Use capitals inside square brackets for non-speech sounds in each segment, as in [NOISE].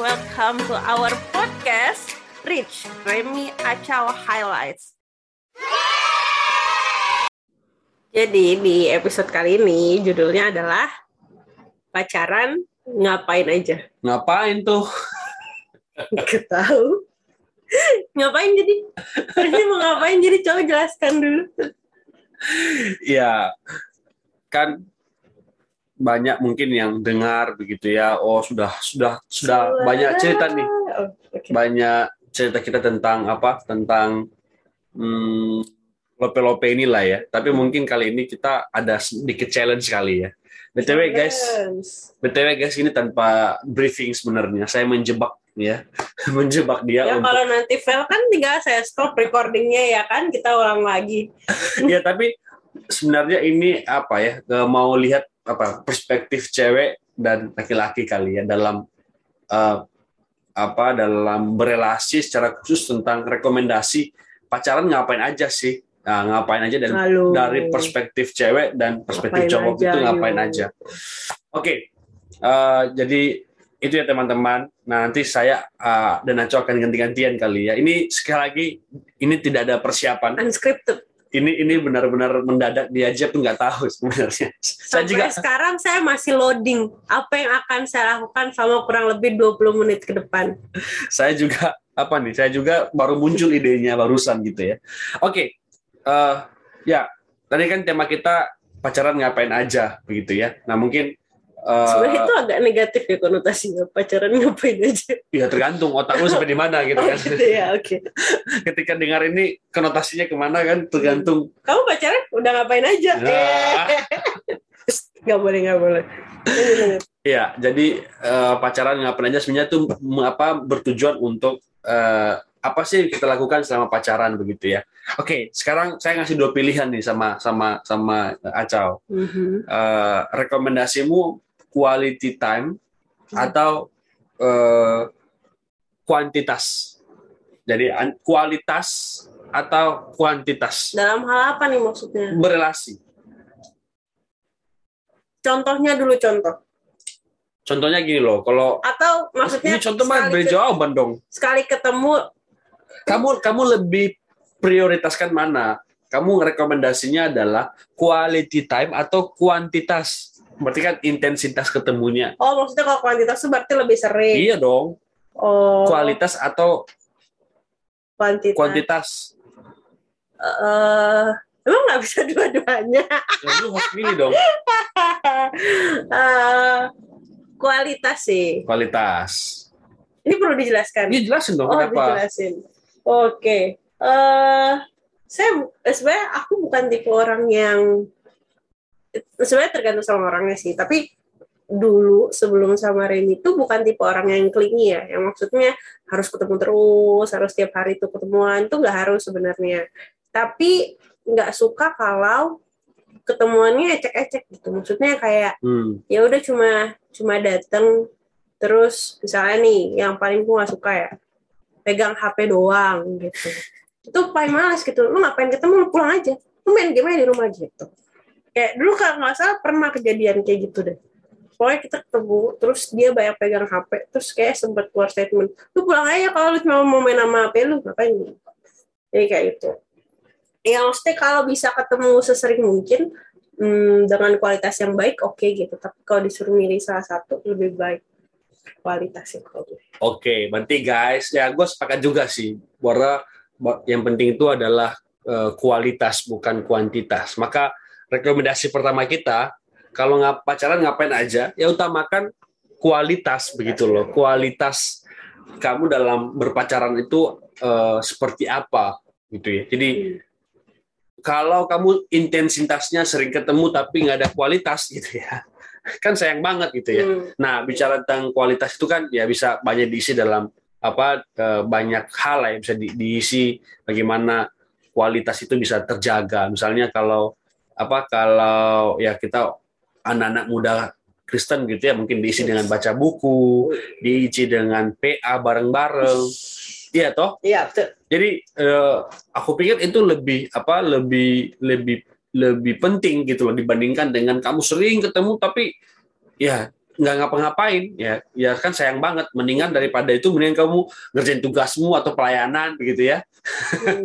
welcome to our podcast Rich Remy Acau Highlights. Jadi di episode kali ini judulnya adalah pacaran ngapain aja. Ngapain tuh? Gak tahu. ngapain jadi? Ini mau ngapain jadi? Coba jelaskan dulu. Ya, kan banyak mungkin yang dengar begitu ya. Oh sudah sudah sudah banyak cerita nih, Oh, oke. banyak cerita kita tentang apa? Tentang hmm, lope-lope inilah ya. Tapi mungkin kali ini kita ada sedikit challenge kali ya. btw guys, btw guys ini tanpa briefing sebenarnya. Saya menjebak ya, [LAUGHS] menjebak dia Ya untuk kalau nanti fail kan tinggal saya stop recordingnya ya kan kita ulang lagi. [LAUGHS] ya tapi sebenarnya ini apa ya ke- mau lihat apa perspektif cewek dan laki-laki kali ya dalam eh, apa dalam berelasi secara khusus tentang rekomendasi pacaran ngapain aja sih? Nah, ngapain aja dan Lalu dari perspektif cewek dan perspektif Ngapain cowok aja, itu ngapain yuk. aja. Oke eh, jadi itu ya teman-teman. Nah, nanti saya eh, dan Naco akan ganti-gantian kali ya. Ini sekali lagi ini tidak ada persiapan. Unscripted. Ini ini benar-benar mendadak dia aja pun nggak tahu sebenarnya. Saya juga sekarang saya masih loading apa yang akan saya lakukan selama kurang lebih 20 menit ke depan. saya juga apa nih? Saya juga baru muncul idenya barusan gitu ya. Oke, eh, ya tadi kan tema kita pacaran ngapain aja begitu ya. Nah mungkin eh, Sebenarnya itu agak negatif ya konotasinya pacaran ngapain aja. ya tergantung otak lu sampai di mana gitu Oh, kan. gitu ya, oke. [LAUGHS] Ketika dengar ini konotasinya ke mana kan tergantung. Kamu pacaran udah ngapain aja? Nah. [LAUGHS] Gak boleh, gak boleh. Lanjut, lanjut. Ya, jadi eh, pacaran ngapain aja sebenarnya tuh apa bertujuan untuk eh, apa sih kita lakukan selama pacaran begitu ya. Oke, sekarang saya ngasih dua pilihan nih sama sama sama Acau. Mhm. Eh, rekomendasimu quality time atau eh, kuantitas. Jadi kualitas atau kuantitas Dalam hal apa nih maksudnya? berelasi. Contohnya dulu contoh. Contohnya gini loh, kalau Atau maksudnya ini contoh mah beri jawaban dong. sekali ketemu kamu kamu lebih prioritaskan mana? Kamu rekomendasinya adalah quality time atau kuantitas? Berarti kan intensitas ketemunya. Oh maksudnya kalau kuantitas itu berarti lebih sering. Iya dong. Oh Kualitas atau kuantitas. kuantitas? Eh, emang nggak bisa dua-duanya. Ya, lu harus pilih dong. [LAUGHS] Eh, kualitas sih. Kualitas. Ini perlu dijelaskan. Ini jelasin dong oh, kenapa? dijelasin. Oke. Eh, saya eh, sebenarnya aku bukan tipe orang yang sebenarnya tergantung sama orangnya sih. Tapi dulu sebelum sama Reni itu bukan tipe orang yang clingy ya. Yang maksudnya harus ketemu terus, harus tiap hari itu ketemuan itu nggak harus sebenarnya. Tapi nggak suka kalau ketemuannya ecek-ecek gitu. Maksudnya kayak Hmm. ya udah cuma cuma dateng terus misalnya nih yang paling gue gak suka ya pegang HP doang gitu itu paling males gitu lu ngapain ketemu lu pulang aja lu main game aja di rumah gitu kayak dulu kalau nggak salah pernah kejadian kayak gitu deh. Pokoknya kita ketemu terus dia banyak pegang HP terus kayak sempet keluar statement lu pulang aja kalau lu cuma mau main sama HP lu ngapain? Jadi kayak gitu. Ya maksudnya kalau bisa ketemu sesering mungkin hmm, dengan kualitas yang baik oke gitu. Tapi kalau disuruh milih salah satu lebih baik kualitasnya kalau Oke, berarti guys, ya gue sepakat juga sih. Bahwa yang penting itu adalah eh, kualitas bukan kuantitas. Maka rekomendasi pertama kita kalau nggak pacaran ngapain aja, ya utamakan kualitas begitu loh. Kualitas kamu dalam berpacaran itu eh, seperti apa gitu ya. Jadi kalau kamu intensitasnya sering ketemu tapi nggak ada kualitas gitu ya, [LAUGHS] kan sayang banget gitu ya. Hmm. Nah, bicara tentang kualitas itu kan ya bisa banyak diisi dalam apa eh, banyak hal lah yang bisa di- diisi bagaimana kualitas itu bisa terjaga. Misalnya kalau apa kalau ya kita anak-anak muda Kristen gitu ya mungkin diisi dengan baca buku, diisi dengan PA bareng-bareng. Iya toh? Iya, betul. Jadi eh, aku pikir itu lebih apa lebih lebih lebih penting gitu loh dibandingkan dengan kamu sering ketemu tapi ya nggak ngapa-ngapain. Ya ya kan sayang banget. Mendingan daripada itu mendingan kamu ngerjain tugasmu atau pelayanan begitu ya. Hmm.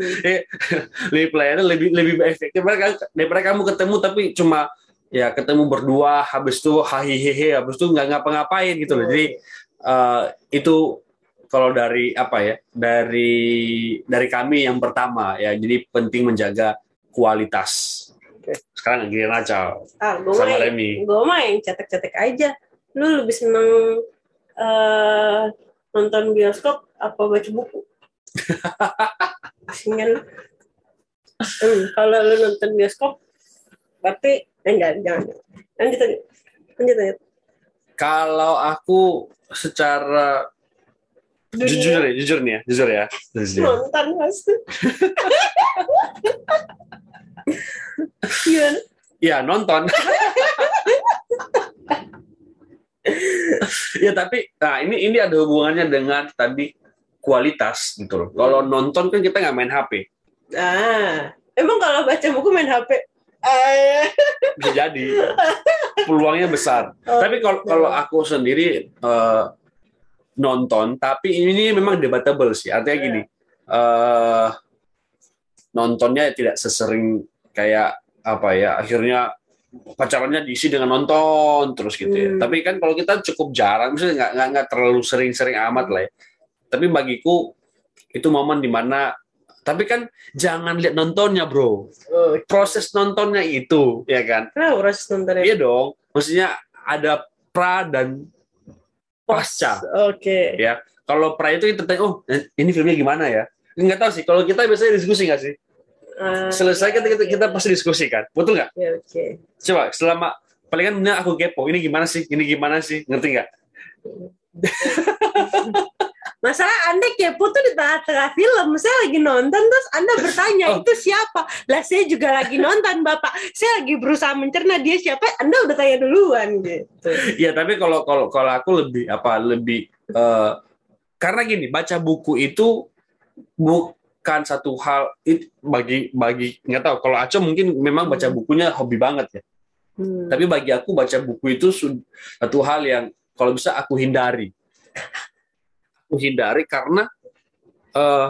[LAUGHS] lebih pelayanan lebih lebih efektif. Daripada daripada kamu ketemu tapi cuma ya ketemu berdua habis itu hahihi habis itu nggak ngapa-ngapain gitu loh. Jadi eh, itu kalau dari apa ya dari dari kami yang pertama ya. Jadi penting menjaga kualitas. Oke. sekarang giliran aja. Ah, gue sama Remy gue mah yang cetek-cetek aja. Lu lebih seneng eh, nonton bioskop apa baca buku? [LAUGHS] Singan lu. Hmm, kalau lu nonton bioskop, berarti eh, enggak, jangan. Lanjut, lanjut. Lanjut, lanjut. kalau aku secara Dunia jujur ya jujur nih ya jujur ya Jujur. nonton mas. Gimana? [LAUGHS] ya nonton [LAUGHS] [LAUGHS] ya tapi nah ini ini ada hubungannya dengan tadi kualitas gitu loh. Kalau nonton kan kita nggak main HP Ah, emang kalau baca buku main HP? Eh, [LAUGHS] bisa jadi. Peluangnya besar. Oh, tapi kalau kalau aku sendiri eh, nonton tapi ini memang debatable sih. Artinya gini eh nontonnya tidak sesering kayak apa ya akhirnya pacarannya diisi dengan nonton terus gitu ya Hmm. tapi kan kalau kita cukup jarang misalnya nggak nggak nggak terlalu sering-sering amat lah ya tapi bagiku itu momen di mana tapi kan jangan lihat nontonnya bro oh, proses nontonnya itu ya kan kenapa proses nontonnya? Iya dong, maksudnya ada pra dan pasca. Oke. Ya, kalau pra itu kita tanya, oh ini filmnya gimana ya? Nggak tahu sih. Kalau kita biasanya diskusi nggak sih? Ah, Selesai kita kita, kita pasti diskusi kan, betul nggak? Ya, oke. Coba selama palingan bener aku kepo, ini gimana sih? Ini gimana sih? Ngerti nggak? [LAUGHS] Masalah Anda kepo tuh di tengah-tengah film. Saya lagi nonton terus Anda bertanya, Oh. itu siapa? Lah saya juga lagi nonton, Bapak. Saya lagi berusaha mencerna dia siapa. Anda udah tanya duluan gitu. Iya, tapi kalau kalau kalau aku lebih apa lebih eh, karena gini, baca buku itu bukan satu hal it- bagi bagi nggak tahu kalau Aco mungkin memang baca bukunya hobi banget ya. Hmm. Tapi bagi aku baca buku itu satu hal yang kalau bisa aku hindari. Aku hindari karena eh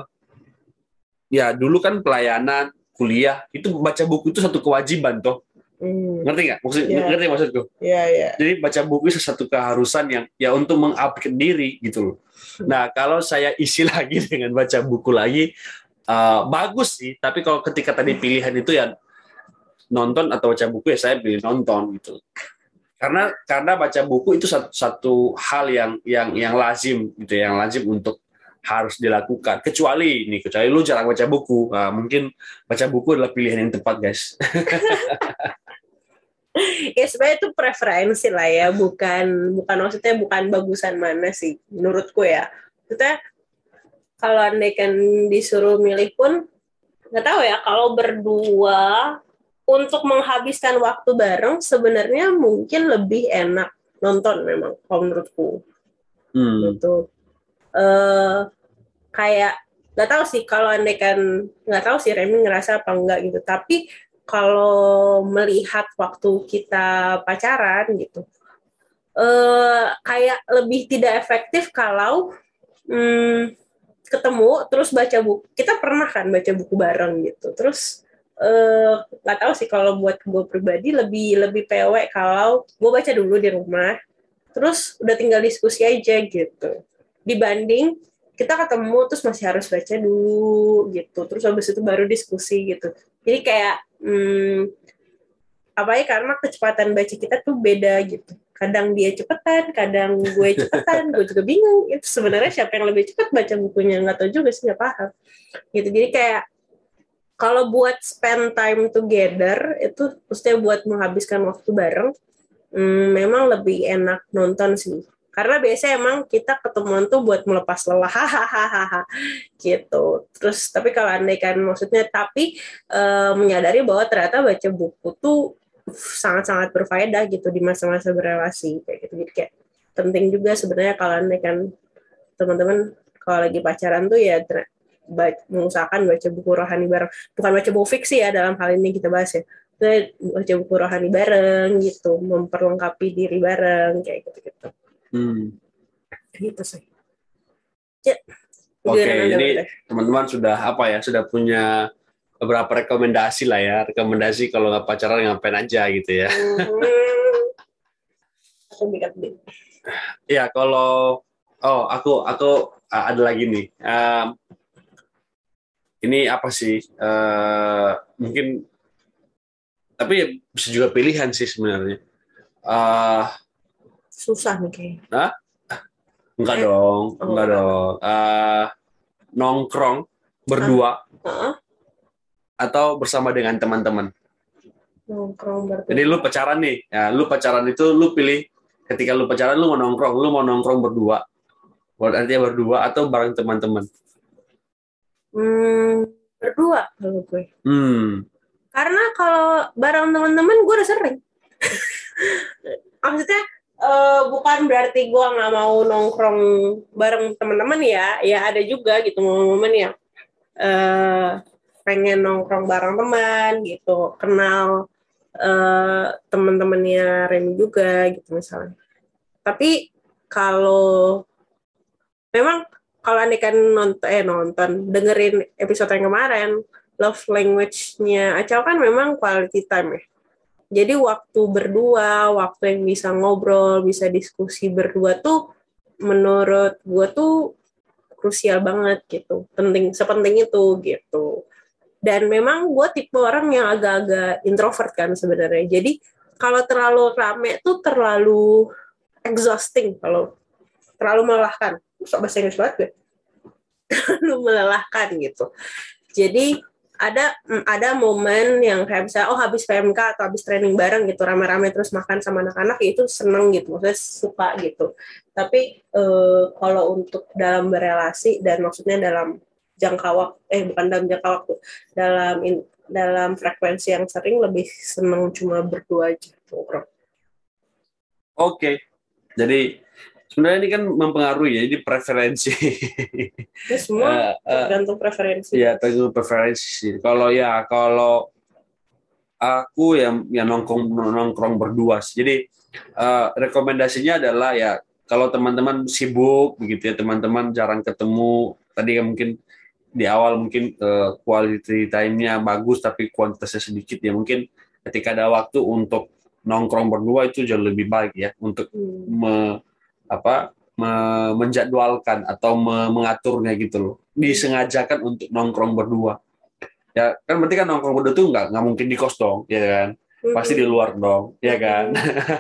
ya dulu kan pelayanan, kuliah itu baca buku itu satu kewajiban toh. Hmm. Ngerti nggak? Maksud Iya. ngerti maksudku? Ya, ya. Jadi baca buku itu satu keharusan yang ya untuk mengupgrade diri gitu loh. Nah, kalau saya isi [LAUGHS] lagi dengan baca buku lagi eh, bagus sih, tapi kalau ketika tadi pilihan itu ya nonton atau baca buku ya saya pilih nonton gitu. Karena karena baca buku itu satu, satu hal yang yang yang lazim gitu, ya, yang lazim untuk harus dilakukan. Kecuali ini, kecuali lu jarang baca buku, Nah, mungkin baca buku adalah pilihan yang tepat, guys. [LAUGHS] ya sebenarnya itu preferensi lah ya bukan bukan maksudnya bukan bagusan mana sih menurutku ya kita kalau andaikan disuruh milih pun nggak tahu ya kalau berdua untuk menghabiskan waktu bareng sebenarnya mungkin lebih enak nonton memang kalau menurutku. Hmm. gitu. Eh kayak nggak tahu sih kalau andaikan nggak tahu sih Remy ngerasa apa enggak gitu. Tapi kalau melihat waktu kita pacaran gitu eh kayak lebih tidak efektif kalau hmm, ketemu terus baca buku kita pernah kan baca buku bareng gitu. Terus eh, nggak tahu sih kalau buat gue pribadi lebih lebih PW kalau gue baca dulu di rumah terus udah tinggal diskusi aja gitu. Dibanding kita ketemu terus masih harus baca dulu gitu terus habis itu baru diskusi gitu. Jadi kayak hmm, apa ya karena kecepatan baca kita tuh beda gitu kadang dia cepetan kadang gue cepetan gue juga bingung. Itu sebenarnya siapa yang lebih cepat baca bukunya? Nggak tahu juga sih nggak paham. Gitu. Jadi kayak kalau buat spend time together itu maksudnya buat menghabiskan waktu bareng hmm, memang lebih enak nonton sih. Karena biasanya emang kita ketemuan tuh buat melepas lelah. [LAUGHS] Hahaha. Gitu. Terus tapi kalau andai kan maksudnya tapi eh, menyadari bahwa ternyata baca buku tuh sangat-sangat berfaedah gitu di masa-masa berrelasi kayak gitu jadi kayak penting juga sebenarnya kalau andai kan teman-teman kalau lagi pacaran tuh ya ter- ba- mengusahakan baca buku rohani bareng bukan baca buku fiksi ya dalam hal ini kita bahas ya Kita baca buku rohani bareng gitu, memperlengkapi diri bareng kayak gitu-gitu. Hmm. Gitu sih. Ya. Oke, ini Bunda. teman-teman sudah apa ya? Sudah punya beberapa rekomendasi lah ya. Rekomendasi kalau nggak pacaran ngapain aja gitu ya. Ya kalau oh aku aku uh, ada lagi nih. Um, ini apa sih? Eh, mungkin tapi bisa juga pilihan sih sebenarnya. Eh, Susah nih kayaknya. enggak Eh, dong, oh, enggak enggak. dong. Eh, nongkrong berdua Heeh. Atau bersama dengan teman-teman. Nongkrong berdua. Jadi lu pacaran nih, ya lu pacaran itu lu pilih ketika lu pacaran lu mau nongkrong, lu mau nongkrong berdua. Berarti berdua atau bareng teman-teman. Hmm, berdua kalau gue. Hmm. Karena kalau bareng teman-teman gue udah sering. [LAUGHS] Maksudnya eh, bukan berarti gue nggak mau nongkrong bareng teman-teman ya. Ya ada juga gitu momen-momen yang eh, pengen nongkrong bareng teman gitu, kenal eh, teman-temannya Remy juga gitu misalnya. Tapi kalau memang kalau anda kan nonton eh nonton dengerin episode yang kemarin love language-nya Acau kan memang quality time ya. Jadi waktu berdua, waktu yang bisa ngobrol, bisa diskusi berdua tuh menurut gue tuh krusial banget gitu. Penting, sepenting itu gitu. Dan memang gue tipe orang yang agak-agak introvert kan sebenarnya. Jadi kalau terlalu rame tuh terlalu exhausting kalau terlalu melelahkan. Sok bahasa Inggris banget gue. [LAUGHS] terlalu melelahkan gitu. Jadi ada mm, ada momen yang kayak misalnya oh habis PMK atau habis training bareng gitu rame-rame terus makan sama anak-anak ya itu seneng gitu maksudnya suka gitu tapi eh, kalau untuk dalam berelasi dan maksudnya dalam jangka waktu eh bukan dalam jangka waktu dalam in- dalam frekuensi yang sering lebih seneng cuma berdua aja nongkrong. Oke. Jadi sebenarnya ini kan mempengaruhi ya, ini preferensi. Ini semua Eh, eh, tergantung preferensi. ya tergantung preferensi. Kalau ya kalau aku yang yang nongkrong nongkrong berdua. sih. Jadi eh, rekomendasinya adalah ya kalau teman-teman sibuk begitu ya, teman-teman jarang ketemu. Tadi kan mungkin di awal mungkin eh, quality time-nya bagus tapi kuantitasnya sedikit ya mungkin ketika ada waktu untuk nongkrong berdua itu jauh lebih baik ya. Untuk Hmm. me- apa me- menjadwalkan atau me- mengaturnya gitu loh. Disengajakan untuk nongkrong berdua. Ya kan berarti kan nongkrong berdua tuh nggak nggak mungkin di kos dong ya kan pasti di luar dong ya kan?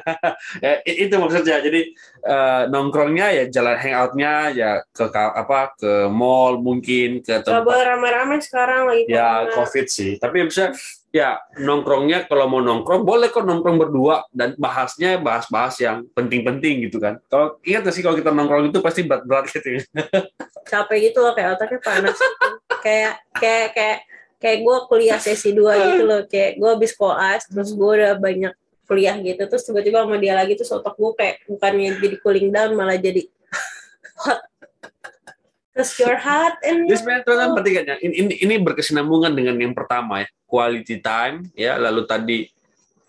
[LAUGHS] ya, i- itu maksudnya. Jadi eh, nongkrongnya ya jalan hangoutnya ya ke apa ke mall mungkin ke Gak tempat boleh rame-rame sekarang lagi ya corona. covid sih. Tapi bisa ya nongkrongnya kalau mau nongkrong boleh kok nongkrong berdua dan bahasnya bahas-bahas yang penting-penting gitu kan. Kalau ingat nggak sih kalau kita nongkrong itu pasti berat-berat gitu [LAUGHS] capek gitu loh kayak otaknya panas. Gitu. kayak kayak kayak kayak gue kuliah sesi dua gitu loh kayak gue habis koas terus gue udah banyak kuliah gitu terus tiba-tiba sama dia lagi terus otak gue kayak bukannya jadi cooling down malah jadi [LAUGHS] hot. Terus your hot and Jadi sebenarnya teman-teman perhatikan ya, ini, ini, ini berkesinambungan dengan yang pertama ya, quality time ya, lalu tadi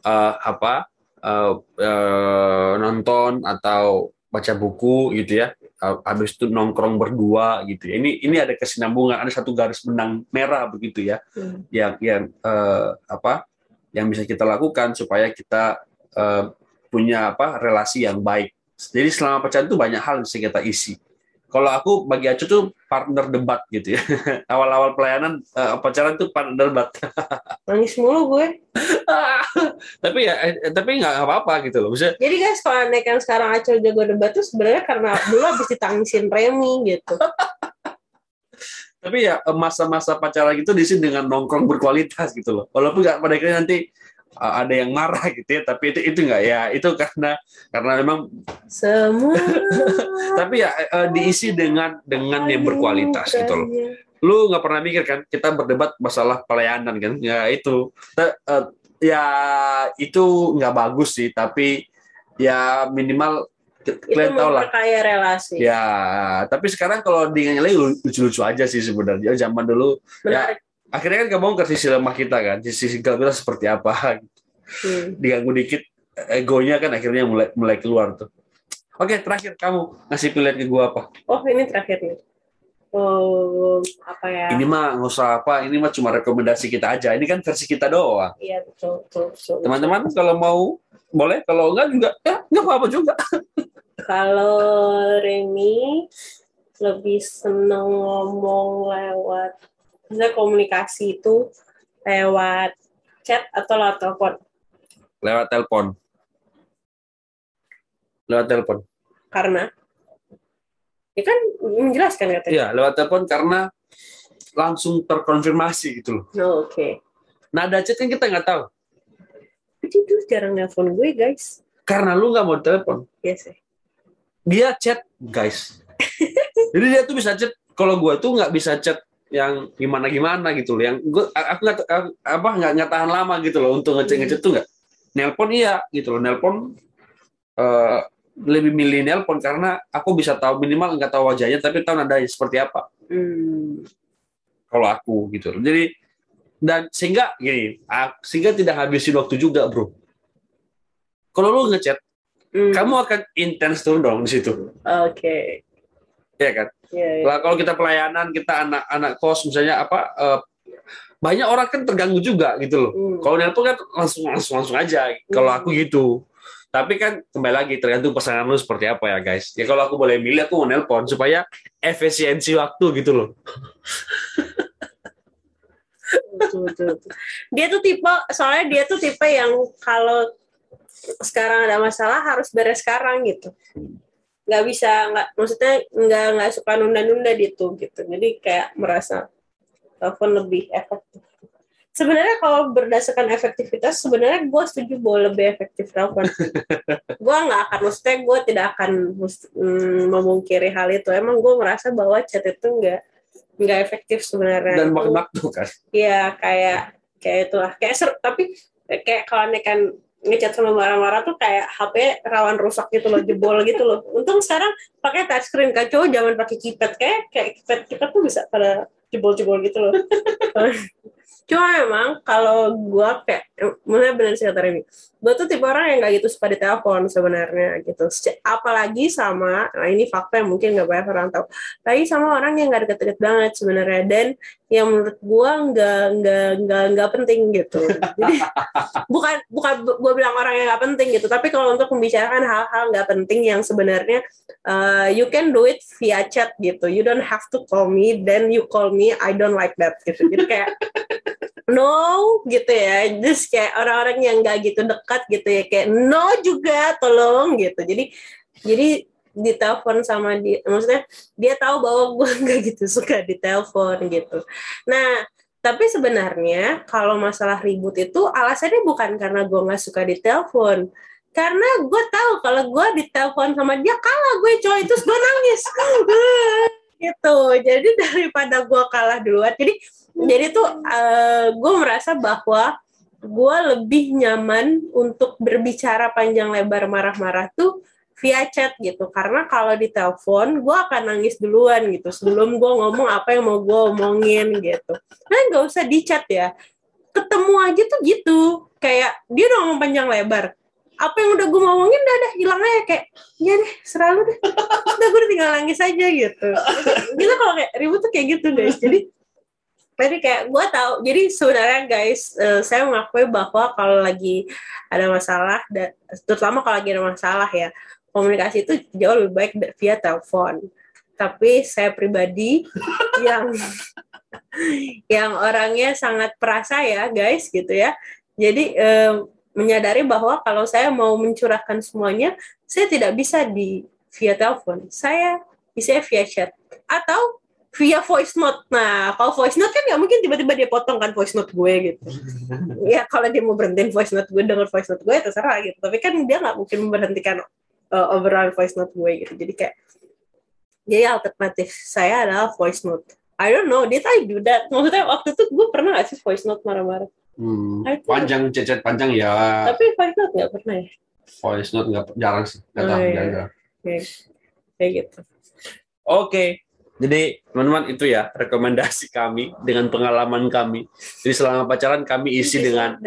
eh, apa eh, eh, nonton atau baca buku gitu ya, habis itu nongkrong berdua gitu ya. Ini ini ada kesinambungan, ada satu garis benang merah begitu ya, Hmm. yang yang eh, apa yang bisa kita lakukan supaya kita eh, punya apa relasi yang baik. Jadi selama pacaran itu banyak hal yang bisa kita isi. Kalau aku bagi Acu tuh partner debat gitu ya. [LAUGHS] Awal-awal pelayanan eh, pacaran tuh partner debat. [LAUGHS] nangis mulu gue [LAUGHS] tapi ya eh, tapi nggak apa-apa gitu loh. Maksudnya jadi guys kalau anda yang sekarang acil jago debat tuh sebenarnya karena dulu habis ditangisin Remy gitu tapi ya eh, masa-masa pacaran gitu diisi dengan nongkrong berkualitas gitu loh. Walaupun nggak pada akhirnya nanti ada yang marah [LAUGHS] gitu ya, tapi itu itu nggak ya itu karena karena memang semua [LAUGHS] tapi ya eh, diisi dengan dengan yang berkualitas gitu loh. lu nggak pernah mikir kan kita berdebat masalah pelayanan kan? Ya itu. Te- eh, ya itu nggak bagus sih tapi ya minimal kalian tahu lah. memperkaya relasi. Ya tapi sekarang kalau lagi lucu-lucu aja sih sebenarnya zaman dulu. Menarik akhirnya kan kebongkar sisi lemah kita kan, sisi gelap kita seperti apa. Hmm. Diganggu dikit egonya kan akhirnya mulai mulai keluar tuh. Oke, terakhir kamu ngasih pilihan ke gua apa? Oh ini terakhir nih. Oh apa ya? Ini mah nggak usah apa, ini mah cuma rekomendasi kita aja. Ini kan versi kita doang. Iya betul betul. betul. Teman-teman kalau mau boleh, kalau enggak juga ya nggak apa-apa juga. [LAUGHS] Kalau Remy lebih seneng ngomong lewat, misalnya komunikasi itu lewat chat atau lewat telepon. Lewat telepon. Lewat telepon. Karena ya kan menjelaskan katanya. Iya, lewat telepon karena langsung terkonfirmasi gitu loh. Oh, Oke. Nada chat kan kita nggak tahu. Tapi dia jarang nelfon gue guys. Karena lu nggak mau telepon. Iya sih. Dia chat, guys. [LAUGHS] Jadi dia tuh bisa chat. Kalau gua tuh nggak bisa chat yang gimana gimana gitu loh. Yang gua aku nggak apa nggak nggak tahan lama gitu loh untuk ngechat ngechat tuh nggak. Nelpon iya gitu loh. Nelpon eh, lebih milih nelpon karena aku bisa tahu minimal nggak tahu wajahnya tapi tahu nadanya seperti apa. Hmm. kalau aku gitu loh. Jadi dan sehingga gini, sehingga tidak habisin waktu juga, Bro. Kalau lu ngechat, Hmm. kamu akan intens tuh dong di situ. Oke. Ya kan? Iya, iya. Lah kalau kita pelayanan, kita anak-anak kos misalnya apa eh, banyak orang kan terganggu juga gitu loh. Hmm. Kalau nelpon kan langsung langsung langsung aja. Kalau aku gitu. Tapi kan kembali lagi tergantung pasangan lu seperti apa ya guys. Ya kalau aku boleh milih aku mau nelpon supaya efisiensi waktu gitu loh. betul, betul, betul. Dia tuh tipe, soalnya dia tuh tipe yang kalau sekarang ada masalah harus beres sekarang gitu. Nggak bisa, nggak maksudnya nggak nggak suka nunda-nunda gitu gitu. Jadi kayak merasa telepon lebih efektif. Sebenarnya kalau berdasarkan efektivitas, sebenarnya gue setuju bahwa lebih efektif telepon. [LAUGHS] gue nggak akan, maksudnya gue tidak akan mm, memungkiri hal itu. Emang gue merasa bahwa chat itu nggak nggak efektif sebenarnya. Dan waktu kan. Iya kayak kayak itulah kayak seru tapi kayak kalau kan ngechat sama marah-marah tuh kayak HP rawan rusak gitu loh jebol gitu loh. Untung sekarang pakai touchscreen kan cowok jangan pakai keypad kayak kayak keypad kita tuh bisa pada jebol-jebol gitu loh. [LAUGHS] Cuma memang kalau gua kayak maksudnya benar sih kata Remy. Gua tuh tipe orang yang gak gitu suka di telepon sebenarnya gitu. Apalagi sama, nah ini fakta yang mungkin gak banyak orang tahu. Lagi sama orang yang gak deket-deket banget sebenarnya dan yang menurut gua nggak nggak nggak nggak penting gitu. Jadi [LAUGHS] bukan bukan gua bilang orang yang nggak penting gitu, tapi kalau untuk membicarakan hal-hal nggak penting yang sebenarnya uh, you can do it via chat gitu. You don't have to call me, then you call me. I don't like that gitu. Jadi kayak no gitu ya. Just kayak orang-orang yang nggak gitu dekat gitu ya kayak no juga tolong gitu. Jadi jadi ditelepon sama dia maksudnya dia tahu bahwa gue [LAUGHS] nggak gitu suka ditelepon gitu nah tapi sebenarnya kalau masalah ribut itu alasannya bukan karena gue nggak suka ditelepon karena gue tahu kalau gue ditelepon sama dia kalah gue coy terus gue nangis [LAUGHS] gitu. Jadi [LAUGHS] daripada gue kalah duluan jadi jadi tuh gue merasa bahwa gue lebih nyaman untuk berbicara panjang lebar marah-marah tuh via chat gitu. Karena kalau di telepon gue akan nangis duluan gitu sebelum gue ngomong apa yang mau gue omongin gitu. Nah nggak usah di chat ya. Ketemu aja tuh gitu. Kayak dia udah ngomong panjang lebar apa yang udah gue mau omongin udah dah hilang aja kayak ya deh selalu deh udah gue tinggal nangis aja gitu gitu kalau kayak ribut tuh kayak gitu guys jadi jadi kayak gue tahu jadi sebenarnya guys uh, saya mengakui bahwa kalau lagi ada masalah dan terutama kalau lagi ada masalah ya komunikasi itu jauh lebih baik via telepon. Tapi saya pribadi [LAUGHS] yang yang orangnya sangat perasa ya, guys, gitu ya. Jadi eh, menyadari bahwa kalau saya mau mencurahkan semuanya, saya tidak bisa di via telepon. Saya bisa via chat atau via voice note. Nah, kalau voice note kan nggak mungkin tiba-tiba dia potong kan voice note gue gitu. [LAUGHS] ya kalau dia mau berhentiin voice note gue dengan voice note gue terserah gitu. Tapi kan dia nggak mungkin memberhentikan uh, overall voice note gue gitu. Jadi kayak jadi alternatif saya adalah voice note. I don't know, did I do that? Maksudnya waktu itu gue pernah gak sih voice note marah-marah? Hmm, panjang cecet panjang ya. Tapi voice note gak pernah ya? Voice note nggak jarang sih. Nggak Oh, iya. jarang. Kayak, kayak gitu. Oke, Jadi teman-teman itu ya rekomendasi kami dengan pengalaman kami. Jadi selama pacaran kami isi dengan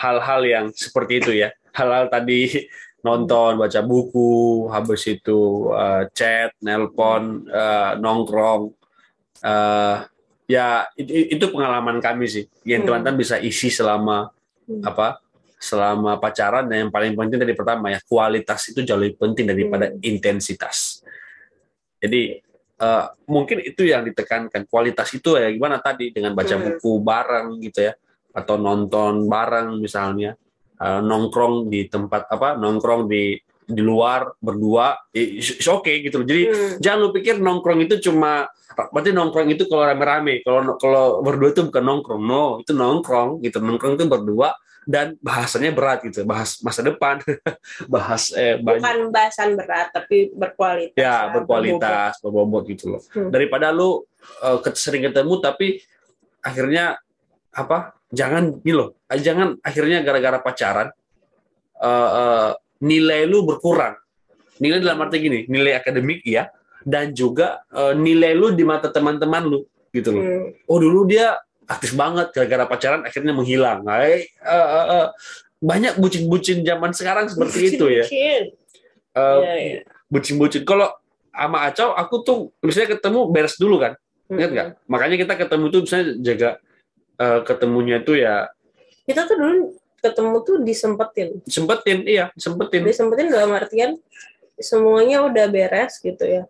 hal-hal yang seperti itu ya. Hal-hal tadi nonton, baca buku, habis itu uh, chat, nelpon, uh, nongkrong. Uh, ya itu, itu pengalaman kami sih. Yang Hmm. teman-teman bisa isi selama Hmm. apa? Selama pacaran dan yang paling penting dari pertama ya kualitas itu jauh lebih penting daripada Hmm. intensitas. Jadi uh, mungkin itu yang ditekankan kualitas itu ya gimana tadi dengan baca Hmm. buku bareng gitu ya atau nonton bareng misalnya uh, nongkrong di tempat apa nongkrong di di luar berdua it's okay gitu loh. Jadi Hmm. jangan lu pikir nongkrong itu cuma berarti nongkrong itu kalau rame-rame kalau kalau berdua itu bukan nongkrong no itu nongkrong gitu nongkrong itu berdua dan bahasanya berat gitu bahas masa depan [LAUGHS] bahas eh, banyak bukan bahasan berat tapi berkualitas ya berkualitas berbobot gitu loh Hmm. daripada lu uh, sering ketemu tapi akhirnya apa jangan nih loh jangan akhirnya gara-gara pacaran uh, uh, nilai lu berkurang nilai dalam arti gini nilai akademik ya dan juga uh, nilai lu di mata teman-teman lu gitu loh Hmm. oh dulu dia aktif banget gara-gara pacaran akhirnya menghilang Nah, eh, uh, uh, uh, banyak bucin-bucin zaman sekarang seperti itu ya Bucin. Uh, iya. bucin-bucin. Kalau sama Acau, aku tuh misalnya ketemu beres dulu kan, ingat nggak? Makanya kita ketemu tuh misalnya jaga eh, ketemunya tuh ya kita tuh dulu ketemu tuh disempetin sempetin, iya sempetin. disempetin dalam artian semuanya udah beres gitu ya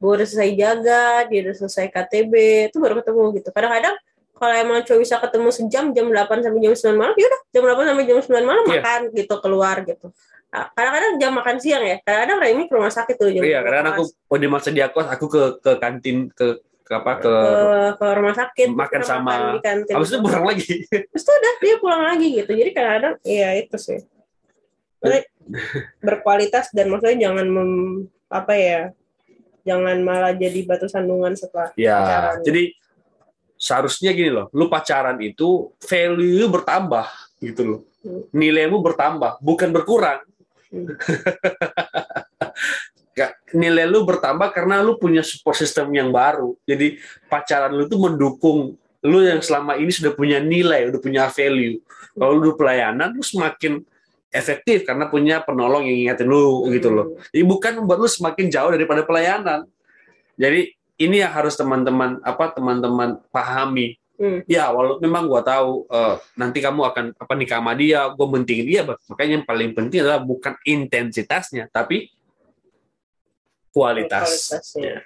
gue udah selesai jaga dia udah selesai KTB itu baru ketemu gitu kadang-kadang kalau emang cuma bisa ketemu sejam jam 8 sampai jam 9 malam yaudah jam 8 sampai jam 9 malam Iya. makan gitu keluar gitu Nah, kadang-kadang jam makan siang ya kadang-kadang Remy ke rumah sakit tuh jam Iya, 12. karena aku oh di masa dia kos, aku ke ke kantin ke ke apa ke ke, ke rumah sakit Makan sama- makan di kantin habis itu pulang lagi. [LAUGHS] terus tuh udah dia pulang lagi gitu jadi kadang-kadang ya itu sih Maksudnya [LAUGHS] berkualitas dan maksudnya jangan mem, apa ya jangan malah jadi batu sandungan setelah Ya, pacaran. jadi seharusnya gini loh, lu pacaran itu value bertambah gitu loh. Hmm. Nilaimu bertambah, bukan berkurang. Hmm. [LAUGHS] Gak, nilai lu bertambah karena lu punya support system yang baru. Jadi pacaran lu tuh mendukung lu yang selama ini sudah punya nilai, udah punya value. Kalau lu pelayanan, lu semakin efektif karena punya penolong yang ingatin lu gitu loh. Jadi bukan membuat lu semakin jauh daripada pelayanan. Jadi ini yang harus teman-teman apa teman-teman pahami. Hmm. Ya, walau memang gua tahu eh, nanti kamu akan apa nikah sama dia, gue mentingin dia. Makanya yang paling penting adalah bukan intensitasnya, tapi kualitas. Kualitasnya.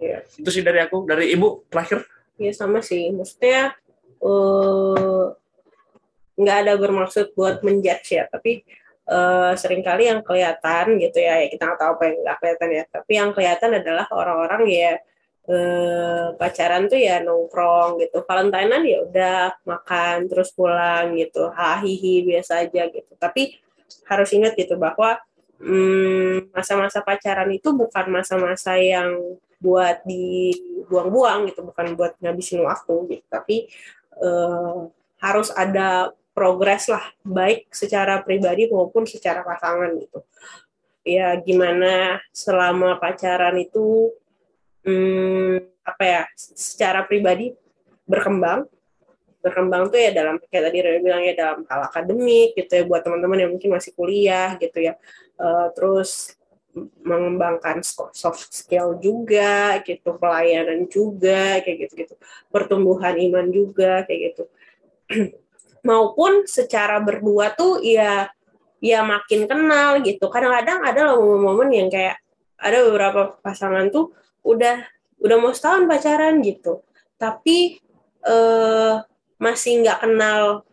Iya. Itu sih dari aku, dari ibu terakhir. Iya sama sih. Maksudnya eh, nggak ada bermaksud buat menjudge ya. Tapi eh, sering kali yang kelihatan gitu ya, ya kita nggak tahu apa yang nggak kelihatan ya. Tapi yang kelihatan adalah orang-orang ya eh, pacaran tuh ya nongkrong gitu. Valentinean ya udah makan terus pulang gitu. Hahihi biasa aja gitu. Tapi harus ingat gitu bahwa hmm, masa-masa pacaran itu bukan masa-masa yang buat dibuang-buang gitu bukan buat ngabisin waktu gitu. Tapi eh, harus ada progres lah baik secara pribadi maupun secara pasangan gitu. Ya gimana selama pacaran itu hmm, apa ya secara pribadi berkembang. Berkembang tuh ya dalam kayak tadi Rere bilang ya dalam hal akademik gitu ya buat teman-teman yang mungkin masih kuliah gitu ya Eh, terus mengembangkan soft skill juga gitu pelayanan juga kayak gitu gitu pertumbuhan iman juga kayak gitu. [CLEARS THROAT] Maupun secara berdua tuh ya ya makin kenal gitu. Kadang-kadang ada loh momen-momen yang kayak ada beberapa pasangan tuh udah udah mau setahun pacaran gitu. Tapi eh, masih nggak kenal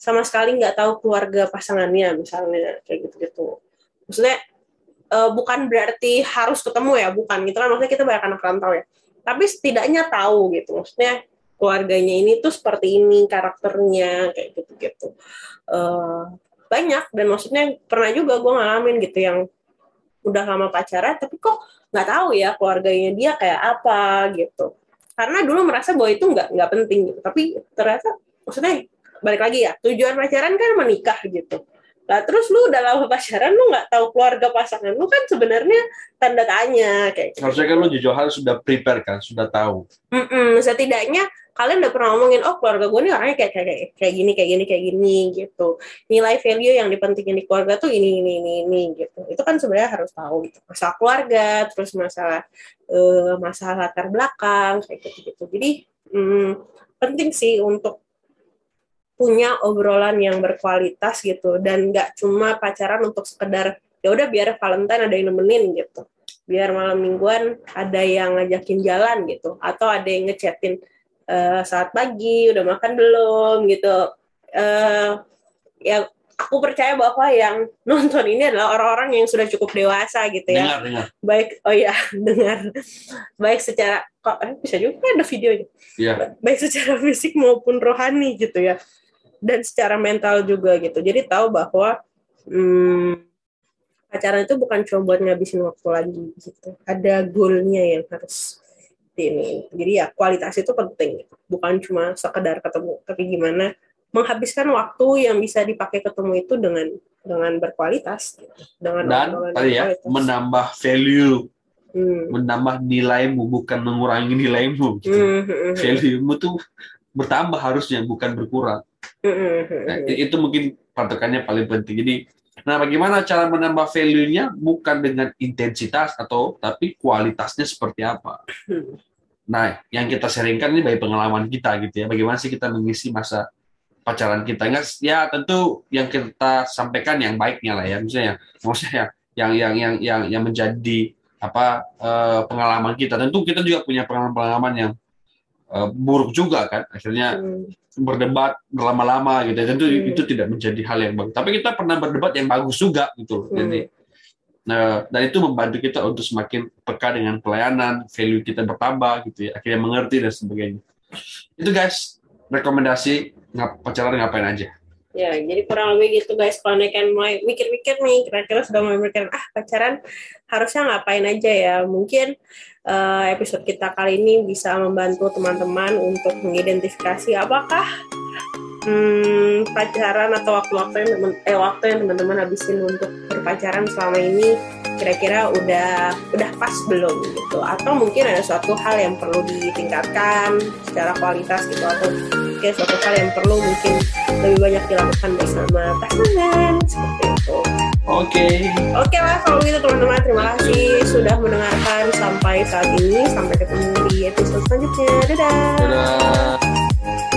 sama sekali nggak tahu keluarga pasangannya misalnya kayak gitu-gitu maksudnya eh, bukan berarti harus ketemu ya bukan gitu kan maksudnya kita banyak anak rantau ya. Tapi setidaknya tahu gitu. Maksudnya keluarganya ini tuh seperti ini karakternya kayak gitu-gitu. Eh, banyak. Dan maksudnya pernah juga gue ngalamin gitu yang udah lama pacaran tapi kok nggak tahu ya keluarganya dia kayak apa gitu. Karena dulu merasa bahwa itu nggak nggak penting gitu. tapi ternyata maksudnya balik lagi ya tujuan pacaran kan menikah gitu Lah terus lu udah lama pacaran lu nggak tahu keluarga pasangan lu kan sebenarnya tanda tanya kayak gitu. Harusnya kan lu jujur harus sudah prepare kan, sudah tahu. Mm-mm, setidaknya kalian udah pernah ngomongin oh keluarga gue nih orangnya kayak kayak kayak gini kayak gini kayak gini gitu nilai value yang dipentingin di keluarga tuh ini ini ini ini gitu itu kan sebenarnya harus tahu gitu masalah keluarga terus masalah uh, masalah latar belakang kayak gitu gitu jadi mm, penting sih untuk punya obrolan yang berkualitas gitu. Dan nggak cuma pacaran untuk sekedar ya udah biar Valentine ada yang nemenin gitu. Biar malam mingguan ada yang ngajakin jalan gitu. Atau ada yang ngechatin uh, saat pagi udah makan belum? gitu. Uh, ya aku percaya bahwa yang [LAUGHS] nonton ini adalah orang-orang yang sudah cukup dewasa gitu ya. Dengar, dengar. baik oh ya [LAUGHS] dengar. Baik secara kok eh, bisa juga ada videonya? Iya. baik secara fisik maupun rohani gitu ya dan secara mental juga gitu jadi tahu bahwa hmm, pacaran itu bukan cuma buat ngabisin waktu lagi gitu ada goalnya yang harus ini jadi ya kualitas itu penting bukan cuma sekedar ketemu tapi gimana menghabiskan waktu yang bisa dipakai ketemu itu dengan dengan berkualitas gitu. dengan Dan tadi ya, menambah value, Hmm. menambah nilaimu, bukan mengurangi nilaimu. Gitu. Hmm, hmm, hmm. Value-mu tuh bertambah harusnya, bukan berkurang. Nah, [LAUGHS] itu mungkin patokannya paling penting. Jadi, nah bagaimana cara menambah value-nya bukan dengan intensitas atau tapi kualitasnya seperti apa. [LAUGHS] Nah, yang kita sharingkan ini dari pengalaman kita gitu ya. Bagaimana sih kita mengisi masa pacaran kita? Nggak, ya tentu yang kita sampaikan yang baiknya lah ya. Misalnya, maksudnya yang yang yang yang yang menjadi apa eh, pengalaman kita. Tentu kita juga punya pengalaman-pengalaman yang eh, buruk juga kan. Akhirnya Hmm. berdebat berlama-lama gitu. Tentu Hmm. itu tidak menjadi hal yang bagus. Tapi kita pernah berdebat yang bagus juga gitu. Hmm. Jadi Nah, dan itu membantu kita untuk semakin peka dengan pelayanan, value kita bertambah gitu ya, akhirnya mengerti dan sebagainya. Itu guys, rekomendasi ngap pacaran ngapain aja. Ya, jadi kurang lebih gitu guys. Kalau mulai mikir-mikir nih, kira-kira sudah mulai mikir, ah pacaran harusnya ngapain aja ya? Mungkin eh, episode kita kali ini bisa membantu teman-teman untuk mengidentifikasi apakah hmm, pacaran atau waktu-waktu yang temen, eh, waktu yang teman-teman habisin untuk berpacaran selama ini kira-kira udah udah pas belum gitu atau mungkin ada suatu hal yang perlu ditingkatkan secara kualitas gitu atau mungkin suatu hal yang perlu mungkin lebih banyak dilakukan bersama pasangan seperti itu. Oke. Oke lah kalau gitu teman-teman terima kasih sudah mendengarkan sampai saat ini sampai ketemu di episode selanjutnya dadah. Dadah.